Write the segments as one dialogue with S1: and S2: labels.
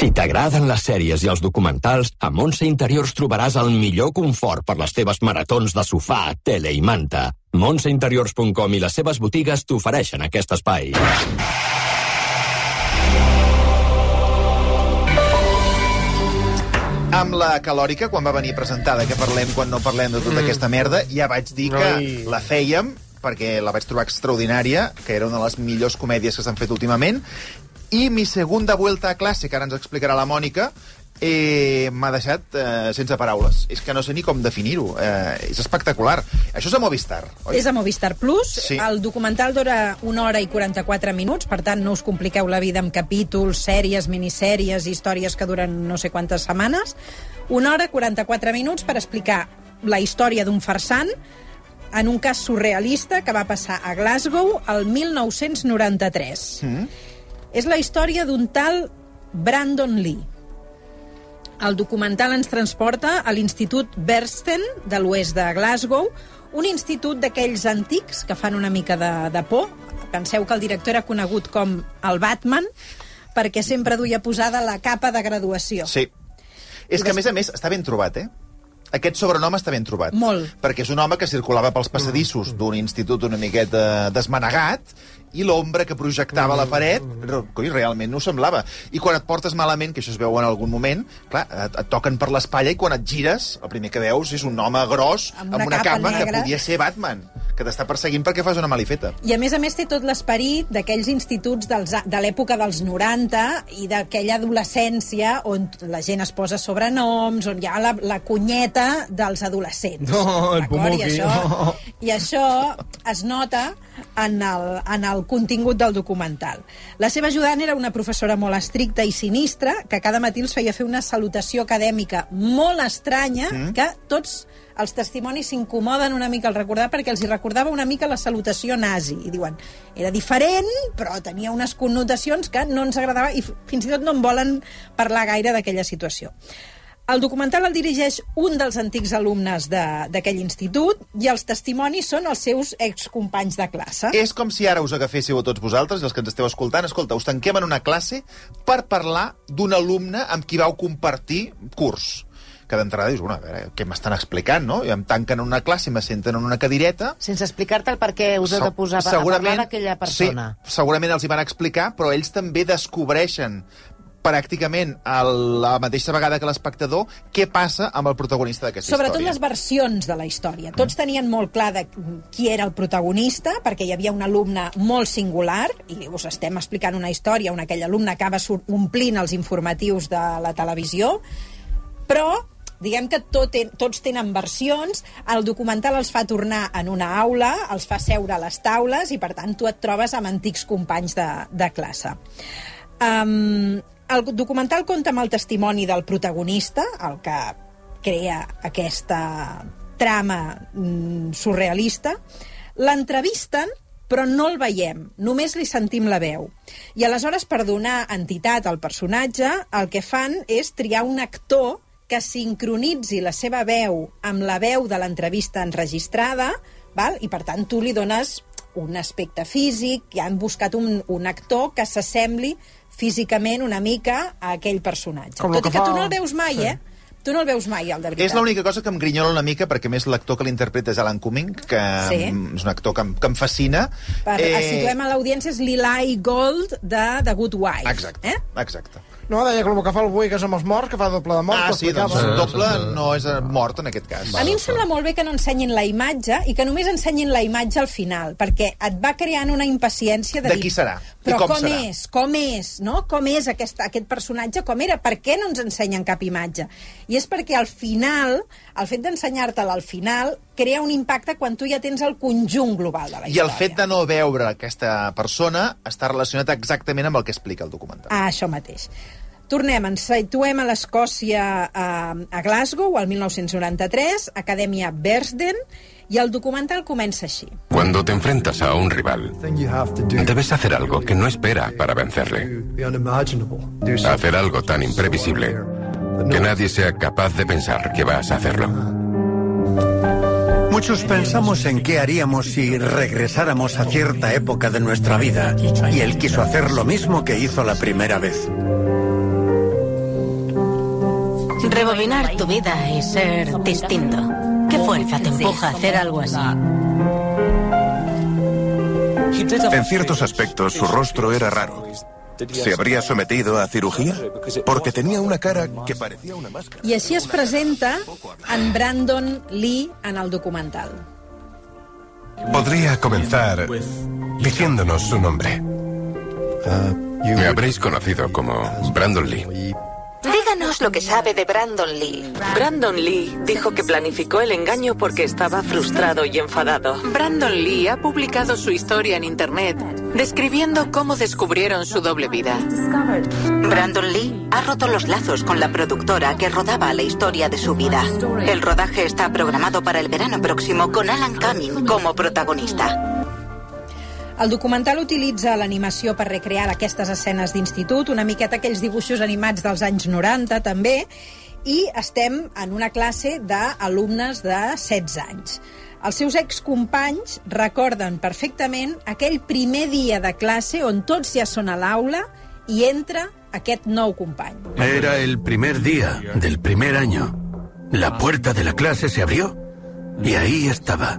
S1: Si t'agraden les sèries i els documentals, a Montse Interiors trobaràs el millor confort per les teves maratons de sofà, tele i manta. Montseinteriors.com i les seves botigues t'ofereixen aquest espai.
S2: Amb la calòrica, quan va venir presentada, que parlem quan no parlem de tota mm. aquesta merda, ja vaig dir que
S3: Ai.
S2: la fèiem perquè la vaig trobar extraordinària, que era una de les millors comèdies que s'han fet últimament, i mi segunda vuelta a classe, que ara ens explicarà la Mònica, eh, m'ha deixat eh, sense paraules. És que no sé ni com definir-ho. Eh, és espectacular. Això és a Movistar, oi?
S4: És a Movistar Plus.
S2: Sí.
S4: El documental dura una hora i 44 minuts, per tant, no us compliqueu la vida amb capítols, sèries, minissèries, històries que duren no sé quantes setmanes. Una hora i 44 minuts per explicar la història d'un farsant en un cas surrealista que va passar a Glasgow el 1993.
S2: Mm.
S4: És la història d'un tal Brandon Lee. El documental ens transporta a l'Institut Bersten de l'oest de Glasgow, un institut d'aquells antics que fan una mica de, de por. Penseu que el director era conegut com el Batman, perquè sempre duia posada la capa de graduació.
S2: Sí. És que, a més a més, està ben trobat, eh? Aquest sobrenom està ben trobat.
S4: Molt.
S2: Perquè és un home que circulava pels passadissos d'un institut una miqueta desmanegat i l'ombra que projectava a la paret, re- coi, realment no ho semblava. I quan et portes malament, que això es veu en algun moment, clar, et, et toquen per l'espatlla i quan et gires, el primer que veus és un home gros
S4: Amb
S2: amb
S4: una
S2: una,
S4: capa
S2: capa, que podia ser Batman, que t'està perseguint perquè fas una malifeta.
S4: I a més a més té tot l'esperit d'aquells instituts dels, de l'època dels 90 i d'aquella adolescència on la gent es posa sobrenoms, on hi ha la, la cunyeta dels adolescents.
S3: No, el
S4: D'acord? I això, I això es nota en el, en el contingut del documental. La seva ajudant era una professora molt estricta i sinistra que cada matí els feia fer una salutació acadèmica molt estranya mm. que tots els testimonis s'incomoden una mica al recordar perquè els hi recordava una mica la salutació nazi. I diuen, era diferent, però tenia unes connotacions que no ens agradava i fins i tot no en volen parlar gaire d'aquella situació. El documental el dirigeix un dels antics alumnes de- d'aquell institut i els testimonis són els seus excompanys de classe.
S2: És com si ara us agaféssiu a tots vosaltres, i els que ens esteu escoltant, escolta, us tanquem en una classe per parlar d'un alumne amb qui vau compartir curs que d'entrada dius, bueno, a veure, què m'estan explicant, no? I em tanquen en una classe, me senten en una cadireta...
S5: Sense explicar-te el per què us heu de posar a parlar d'aquella persona.
S2: Sí, segurament els hi van explicar, però ells també descobreixen pràcticament a la mateixa vegada que l'espectador què passa amb el protagonista d'aquesta
S4: Sobretot
S2: història.
S4: les versions de la història. Tots tenien molt clar de qui era el protagonista, perquè hi havia un alumne molt singular, i us estem explicant una història on aquell alumne acaba omplint els informatius de la televisió, però diguem que tot, ten- tots tenen versions, el documental els fa tornar en una aula, els fa seure a les taules i, per tant, tu et trobes amb antics companys de, de classe. Um, el documental compta amb el testimoni del protagonista, el que crea aquesta trama mm, surrealista. L'entrevisten, però no el veiem, només li sentim la veu. I aleshores, per donar entitat al personatge, el que fan és triar un actor que sincronitzi la seva veu amb la veu de l'entrevista enregistrada, val? i per tant tu li dones un aspecte físic, i han buscat un, un actor que s'assembli físicament una mica a aquell personatge.
S3: Com
S4: Tot i
S3: que
S4: que
S3: fa-
S4: tu no el veus mai,
S3: sí.
S4: eh? Tu no el veus mai, el de veritat.
S2: És l'única cosa que em grinyola una mica, perquè més l'actor que l'interpreta és Alan Cumming, que
S4: Sí.
S2: mm, és un actor que em, que em fascina.
S4: Per, eh... Situem a l'audiència, és l'Eli Gold de The Good Wife.
S2: Exacte,
S4: Eh?
S2: exacte.
S3: No, deia que el que fa el és amb els morts, que fa doble de mort.
S2: Ah,
S3: que
S2: sí, doncs
S3: explicava.
S2: doble no és eh, mort en aquest cas.
S4: A mi em sembla molt bé que no ensenyin la imatge i que només ensenyin la imatge al final, perquè et va creant una impaciència de,
S2: De
S4: dir...
S2: qui serà? I
S4: Però
S2: com
S4: com,
S2: serà?"
S4: és? Com és? No? Com és aquest, aquest personatge? Com era? Per què no ens ensenyen cap imatge? I és perquè al final, el fet d'ensenyar-te'l al final, crea un impacte quan tu ja tens el conjunt global de la
S2: I
S4: història.
S2: el fet de no veure aquesta persona està relacionat exactament amb el que explica el documental.
S4: Ah, això mateix. Tornem, ens situem a l'Escòcia a, a Glasgow, al 1993, Acadèmia Bersden, i el documental comença així.
S6: Cuando te enfrentas a un rival, debes hacer algo que no espera para vencerle. Hacer algo tan imprevisible que nadie sea capaz de pensar que vas a hacerlo.
S7: Muchos pensamos en qué haríamos si regresáramos a cierta época de nuestra vida, y él quiso hacer lo mismo que hizo la primera vez.
S8: Rebobinar tu vida y ser distinto. ¿Qué fuerza te empuja a hacer algo así?
S9: En ciertos aspectos su rostro era raro. ¿Se habría sometido a cirugía? Porque tenía una cara que parecía una máscara.
S4: I així es presenta en Brandon Lee en el documental.
S10: Podría comenzar diciéndonos su nombre.
S6: Me habréis conocido como Brandon Lee.
S11: Lo que sabe de Brandon Lee.
S12: Brandon Lee dijo que planificó el engaño porque estaba frustrado y enfadado. Brandon Lee ha publicado su historia en Internet, describiendo cómo descubrieron su doble vida.
S11: Brandon Lee ha roto los lazos con la productora que rodaba la historia de su vida. El rodaje está programado para el verano próximo con Alan Cumming como protagonista.
S4: El documental utilitza l'animació per recrear aquestes escenes d'institut, una miqueta aquells dibuixos animats dels anys 90, també, i estem en una classe d'alumnes de 16 anys. Els seus excompanys recorden perfectament aquell primer dia de classe on tots ja són a l'aula i entra aquest nou company.
S13: Era el primer día del primer año. La puerta de la clase se abrió y ahí estaba.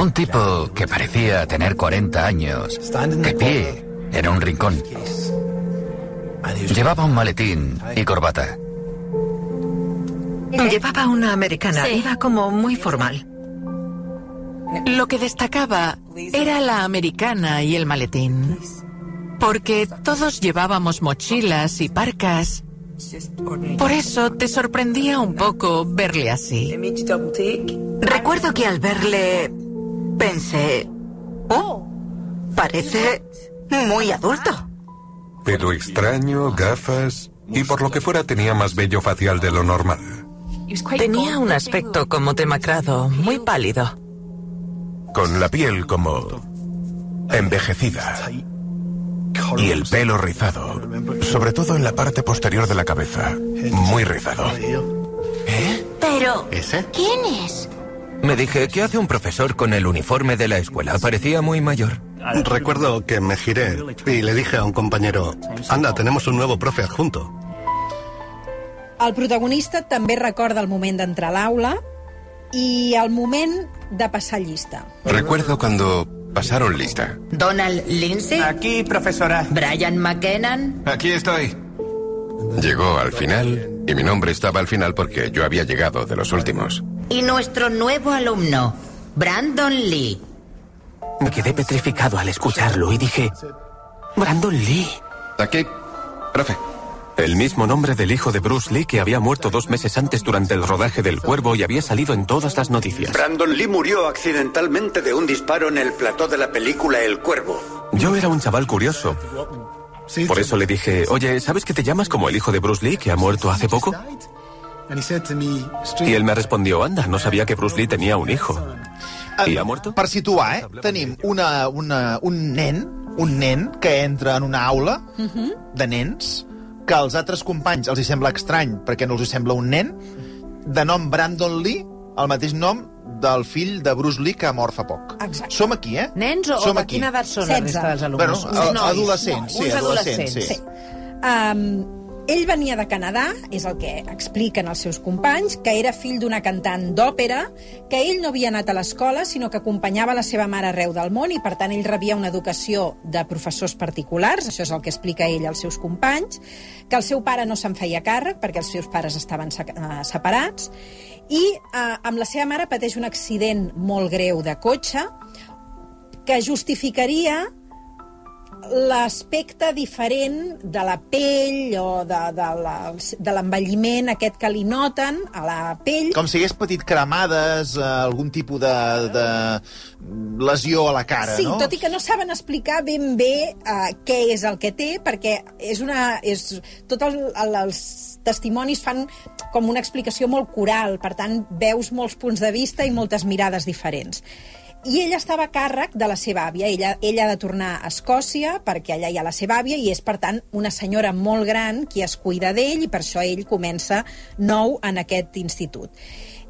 S14: Un tipo que parecía tener 40 años, de pie, en un rincón. Llevaba un maletín y corbata.
S12: Llevaba una americana,
S8: Sí.
S12: iba como muy formal. Lo que destacaba era la americana y el maletín. Porque todos llevábamos mochilas y parcas. Por eso te sorprendía un poco verle así.
S11: Recuerdo que al verle pensé, oh, parece muy adulto.
S10: Pelo extraño, gafas y por lo que fuera tenía más vello facial de lo normal.
S12: Tenía un aspecto como demacrado, muy pálido.
S10: Con la piel como envejecida. Y el pelo rizado, sobre todo en la parte posterior de la cabeza. Muy rizado.
S11: Pero,
S15: ¿Ese?
S11: ¿quién es?
S15: Me dije, ¿qué hace un profesor con el uniforme de la escuela? Parecía muy mayor.
S16: Recuerdo que me giré y le dije a un compañero, anda, tenemos un nuevo profe adjunto.
S4: El protagonista també recorda el moment d'entrar a l'aula i el moment de passar llista.
S6: Recuerdo cuando pasaron lista.
S17: Donald Lindsay.
S18: Aquí, profesora.
S17: Brian McKennan.
S6: Aquí estoy. Llegó al final y mi nombre estaba al final porque yo había llegado de los últimos.
S17: Y nuestro nuevo alumno, Brandon Lee.
S18: Me quedé petrificado al escucharlo y dije, Brandon Lee.
S6: Aquí, profe.
S19: El mismo nombre del hijo de Bruce Lee que había muerto dos meses antes durante el rodaje del Cuervo y había salido en todas las noticias.
S7: Brandon Lee murió accidentalmente de un disparo en el plató de la película El Cuervo.
S19: Yo era un chaval curioso. Por eso le dije, oye, ¿sabes que te llamas como el hijo de Bruce Lee que ha muerto hace poco? Y él me respondió, anda, no sabía que Bruce Lee tenía un hijo. I ha muerto?
S2: Per situar, eh, tenim una, una, un nen, un nen que entra en una aula de nens, que als altres companys els hi sembla estrany perquè no els hi sembla un nen, de nom Brandon Lee, el mateix nom del fill de Bruce Lee que ha mort fa poc.
S4: Exacte.
S2: Som aquí, eh?
S5: Nens o, o
S2: Som
S5: de
S2: aquí.
S5: quina edat són la resta dels alumnes?
S2: Bueno,
S5: Uns nois,
S2: adolescents, sí,
S5: uns
S2: adolescents, sí.
S4: Sí. Um, ell venia de Canadà, és el que expliquen els seus companys, que era fill d'una cantant d'òpera, que ell no havia anat a l'escola, sinó que acompanyava la seva mare arreu del món i, per tant, ell rebia una educació de professors particulars, això és el que explica ell als seus companys, que el seu pare no se'n feia càrrec perquè els seus pares estaven eh, separats, i eh, amb la seva mare pateix un accident molt greu de cotxe que justificaria l'aspecte diferent de la pell o de, de, l'envelliment aquest que li noten a la pell.
S2: Com si hagués patit cremades, eh, algun tipus de, de lesió a la cara,
S4: sí,
S2: no?
S4: tot i que no saben explicar ben bé uh, què és el que té, perquè és una... És, tots el, el, els testimonis fan com una explicació molt coral, per tant, veus molts punts de vista i moltes mirades diferents. I ella estava a càrrec de la seva àvia. Ella, ella ha de tornar a Escòcia perquè allà hi ha la seva àvia i és, per tant, una senyora molt gran qui es cuida d'ell i per això ell comença nou en aquest institut.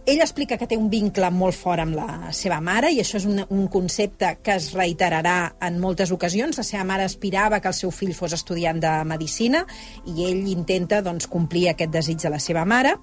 S4: Ell explica que té un vincle molt fort amb la seva mare i això és un, un concepte que es reiterarà en moltes ocasions. La seva mare aspirava que el seu fill fos estudiant de Medicina i ell intenta doncs, complir aquest desig de la seva mare.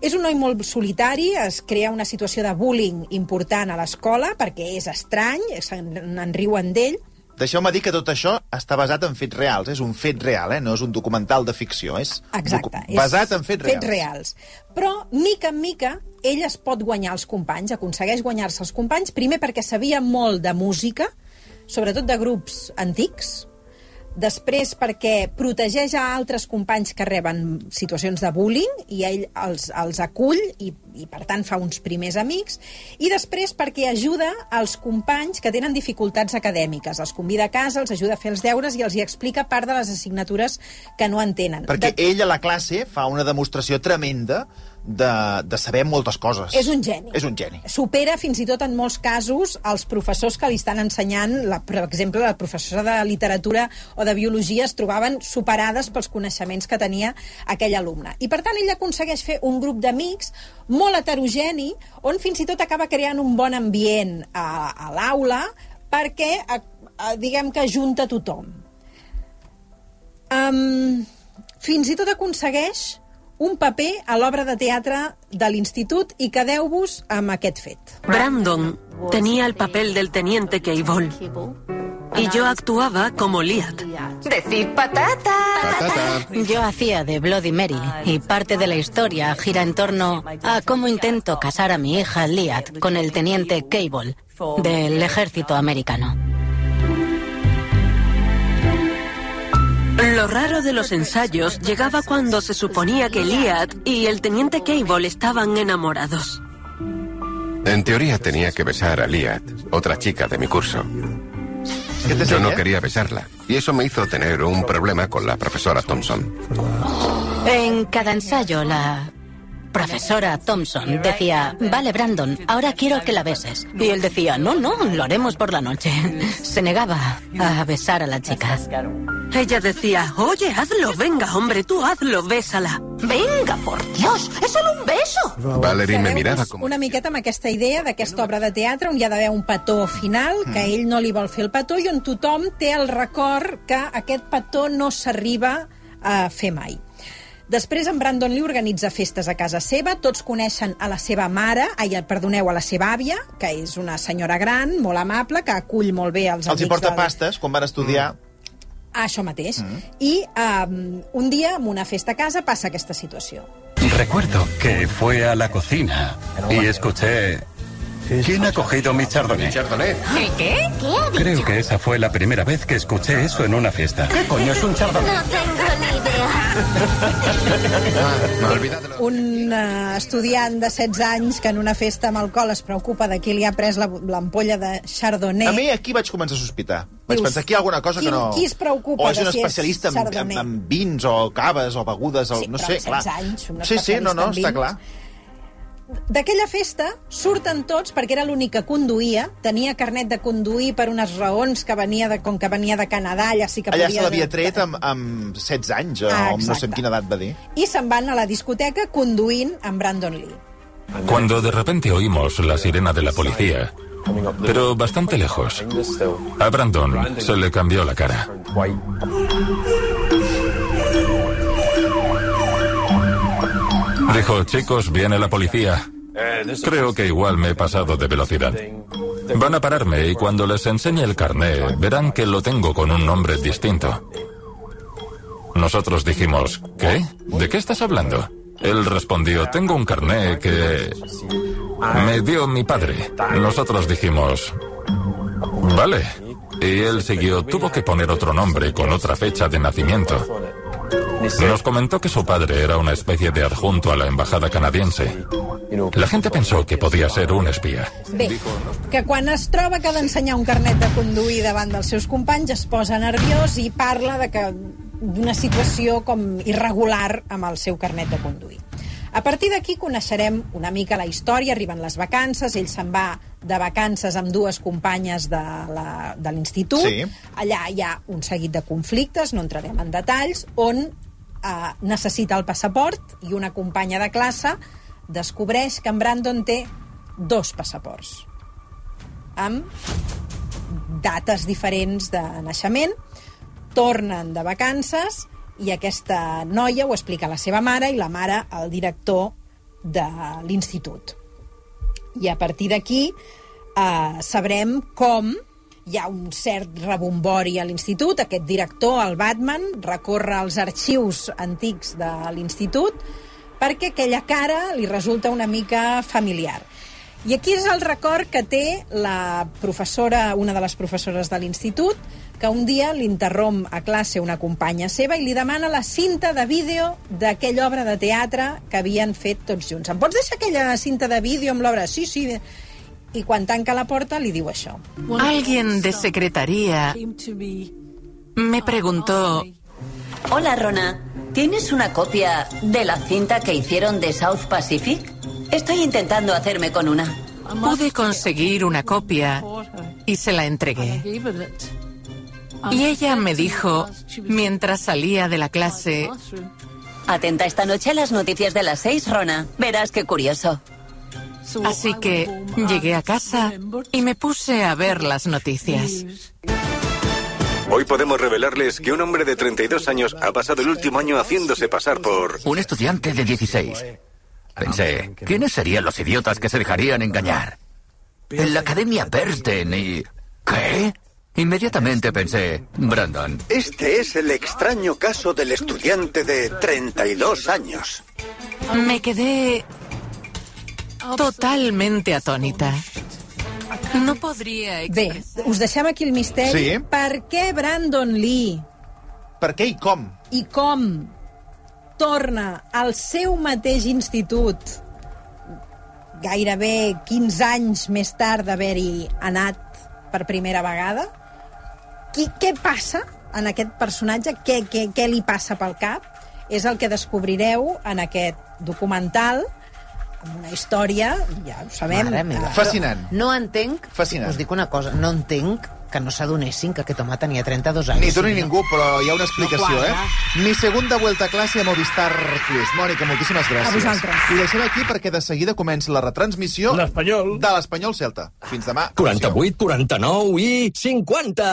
S4: És un noi molt solitari, es crea una situació de bullying important a l'escola perquè és estrany, se'n riuen d'ell,
S2: Deixeu-me dir que tot això està basat en fets reals. És un fet real, eh? no és un documental de ficció. És
S4: Exacte.
S2: basat en fets,
S4: fets reals. reals. Però, mica en mica, ell es pot guanyar els companys, aconsegueix guanyar-se els companys, primer perquè sabia molt de música, sobretot de grups antics, després perquè protegeix a altres companys que reben situacions de bullying i ell els, els acull i, i per tant fa uns primers amics i després perquè ajuda als companys que tenen dificultats acadèmiques els convida a casa, els ajuda a fer els deures i els hi explica part de les assignatures que no entenen.
S2: Perquè de... ell a la classe fa una demostració tremenda de, de saber moltes coses.
S4: És un geni.
S2: És un geni.
S4: Supera fins i tot en molts casos els professors que li estan ensenyant, la, per exemple, la professora de literatura o de biologia es trobaven superades pels coneixements que tenia aquell alumne. I per tant ell aconsegueix fer un grup d'amics molt heterogeni on fins i tot acaba creant un bon ambient a, a l'aula perquè, a, a, diguem que junta tothom. Um, fins i tot aconsegueix un paper a l'obra de teatre de l'Institut i quedeu-vos amb aquest fet.
S20: Brandon tenía el papel del teniente Cable y yo actuaba como Liat.
S8: Decid patata.
S14: patata. Yo hacía de Bloody Mary y parte de la historia gira en torno a cómo intento casar a mi hija Liat con el teniente Cable del ejército americano.
S20: Lo raro de los ensayos llegaba cuando se suponía que Liat y el teniente Cable estaban enamorados.
S6: En teoría tenía que besar a Liat, otra chica de mi curso. Yo no quería besarla, y eso me hizo tener un problema con la profesora Thompson.
S14: En cada ensayo, la profesora Thompson decía, vale Brandon, ahora quiero que la beses. Y él decía, no, no, lo haremos por la noche. Se negaba a besar a la chica.
S20: Ella decía, oye, hazlo, venga, hombre, tú hazlo, bésala.
S8: Venga, por Dios, és solo un beso.
S6: Valerie me mirava com...
S4: Una miqueta amb aquesta idea d'aquesta obra de teatre on hi ha d'haver un petó final, que mm. ell no li vol fer el petó, i on tothom té el record que aquest petó no s'arriba a fer mai. Després en Brandon Lee organitza festes a casa seva, tots coneixen a la seva mare, ai, perdoneu, a la seva àvia, que és una senyora gran, molt amable, que acull molt bé els,
S2: els
S4: amics...
S2: Els hi porta
S4: del...
S2: pastes, quan van estudiar... Mm.
S4: Ah, això mateix. Mm. I um, un dia, en una festa a casa, passa aquesta situació.
S13: Recuerdo que fue a la cocina y escuché ¿Quién ha cogido mi chardonnay?
S6: chardonnay?
S8: ¿El qué? ¿Qué ha dicho?
S13: Creo que esa fue la primera vez que escuché eso en una fiesta.
S8: ¿Qué coño es un chardonnay? No tengo
S4: un uh, estudiant de 16 anys que en una festa amb alcohol es preocupa de qui li ha pres l'ampolla de chardonnay.
S2: A mi aquí vaig començar a sospitar. Vaig Dius, pensar aquí hi ha alguna cosa
S4: qui,
S2: que no...
S4: Qui es preocupa
S2: o és un
S4: si
S2: especialista
S4: és
S2: en, en, en, vins o caves o begudes, o,
S4: sí,
S2: no sé,
S4: clar.
S2: Anys,
S4: un
S2: sí, sí, no, no, està clar
S4: d'aquella festa surten tots perquè era l'únic que conduïa, tenia carnet de conduir per unes raons que venia de, com que venia de Canadà, allà sí que
S2: allà
S4: podia...
S2: Allà se l'havia tret amb, amb 16 anys, o ah, no sé amb quina edat va dir.
S4: I se'n van a la discoteca conduint amb Brandon Lee.
S21: Cuando de repente oímos la sirena de la policía, pero bastante lejos, a Brandon se le cambió la cara. Dijo, chicos, viene la policía. Creo que igual me he pasado de velocidad. Van a pararme y cuando les enseñe el carné verán que lo tengo con un nombre distinto. Nosotros dijimos, ¿qué? ¿De qué estás hablando? Él respondió, tengo un carné que me dio mi padre. Nosotros dijimos, vale. Y él siguió, tuvo que poner otro nombre con otra fecha de nacimiento. Nos comentó que su padre era una especie de adjunto a la embajada canadiense. La gente pensó que podía ser un espía.
S4: Bé, que quan es troba que ha d'ensenyar un carnet de conduir davant dels seus companys es posa nerviós i parla de que d'una situació com irregular amb el seu carnet de conduir. A partir d'aquí coneixerem una mica la història, arriben les vacances, ell se'n va de vacances amb dues companyes de l'institut. Sí. Allà hi ha un seguit de conflictes, no entrarem en detalls, on eh, necessita el passaport i una companya de classe descobreix que en Brandon té dos passaports amb dates diferents de naixement, tornen de vacances i aquesta noia ho explica a la seva mare i la mare al director de l'institut. I a partir d'aquí eh, sabrem com hi ha un cert rebombori a l'institut. Aquest director, el Batman, recorre els arxius antics de l'institut perquè aquella cara li resulta una mica familiar. I aquí és el record que té la professora, una de les professores de l'institut, que un dia l'interromp a classe una companya seva i li demana la cinta de vídeo d'aquella obra de teatre que havien fet tots junts. Em pots deixar aquella cinta de vídeo amb l'obra? Sí, sí. I quan tanca la porta li diu això.
S12: Alguien de secretaría me preguntó...
S22: Hola, Rona. ¿Tienes una copia de la cinta que hicieron de South Pacific? Estoy intentando hacerme con una.
S12: Pude conseguir una copia y se la entregué. Y ella me dijo, mientras salía de la clase...
S22: Atenta esta noche a las noticias de las seis, Rona. Verás qué curioso.
S12: Así que llegué a casa y me puse a ver las noticias.
S23: Hoy podemos revelarles que un hombre de 32 años ha pasado el último año haciéndose pasar por...
S24: Un estudiante de 16. Pensé, ¿quiénes serían los idiotas que se dejarían engañar? En la Academia Bernstein y... ¿Qué? Inmediatamente pensé, Brandon.
S25: Este es el extraño caso del estudiante de 32 años.
S12: Me quedé totalmente atónita. No podria
S4: Bé, us deixem aquí el misteri.
S2: Sí.
S4: Per què Brandon Lee
S2: Per què i com?
S4: i com torna al seu mateix institut gairebé 15 anys més tard d'haver-hi anat per primera vegada? Qui, què passa en aquest personatge? Què, què, què li passa pel cap? És el que descobrireu en aquest documental amb una història, ja ho sabem...
S5: Mare meva.
S2: Fascinant.
S5: No entenc...
S2: Fascinant.
S5: Us dic una cosa, no entenc que no s'adonessin que aquest home tenia 32 anys.
S2: Ni tu ni
S5: Sí,
S2: ningú, però hi ha una explicació,
S5: No
S2: eh? Mi segunda vuelta a classe a Movistar Plus. Mònica, moltíssimes gràcies.
S4: A vosaltres.
S2: I deixem aquí perquè de seguida comença la retransmissió
S3: L'Espanyol.
S2: de l'Espanyol Celta. Fins demà.
S26: 48, 49 i 50!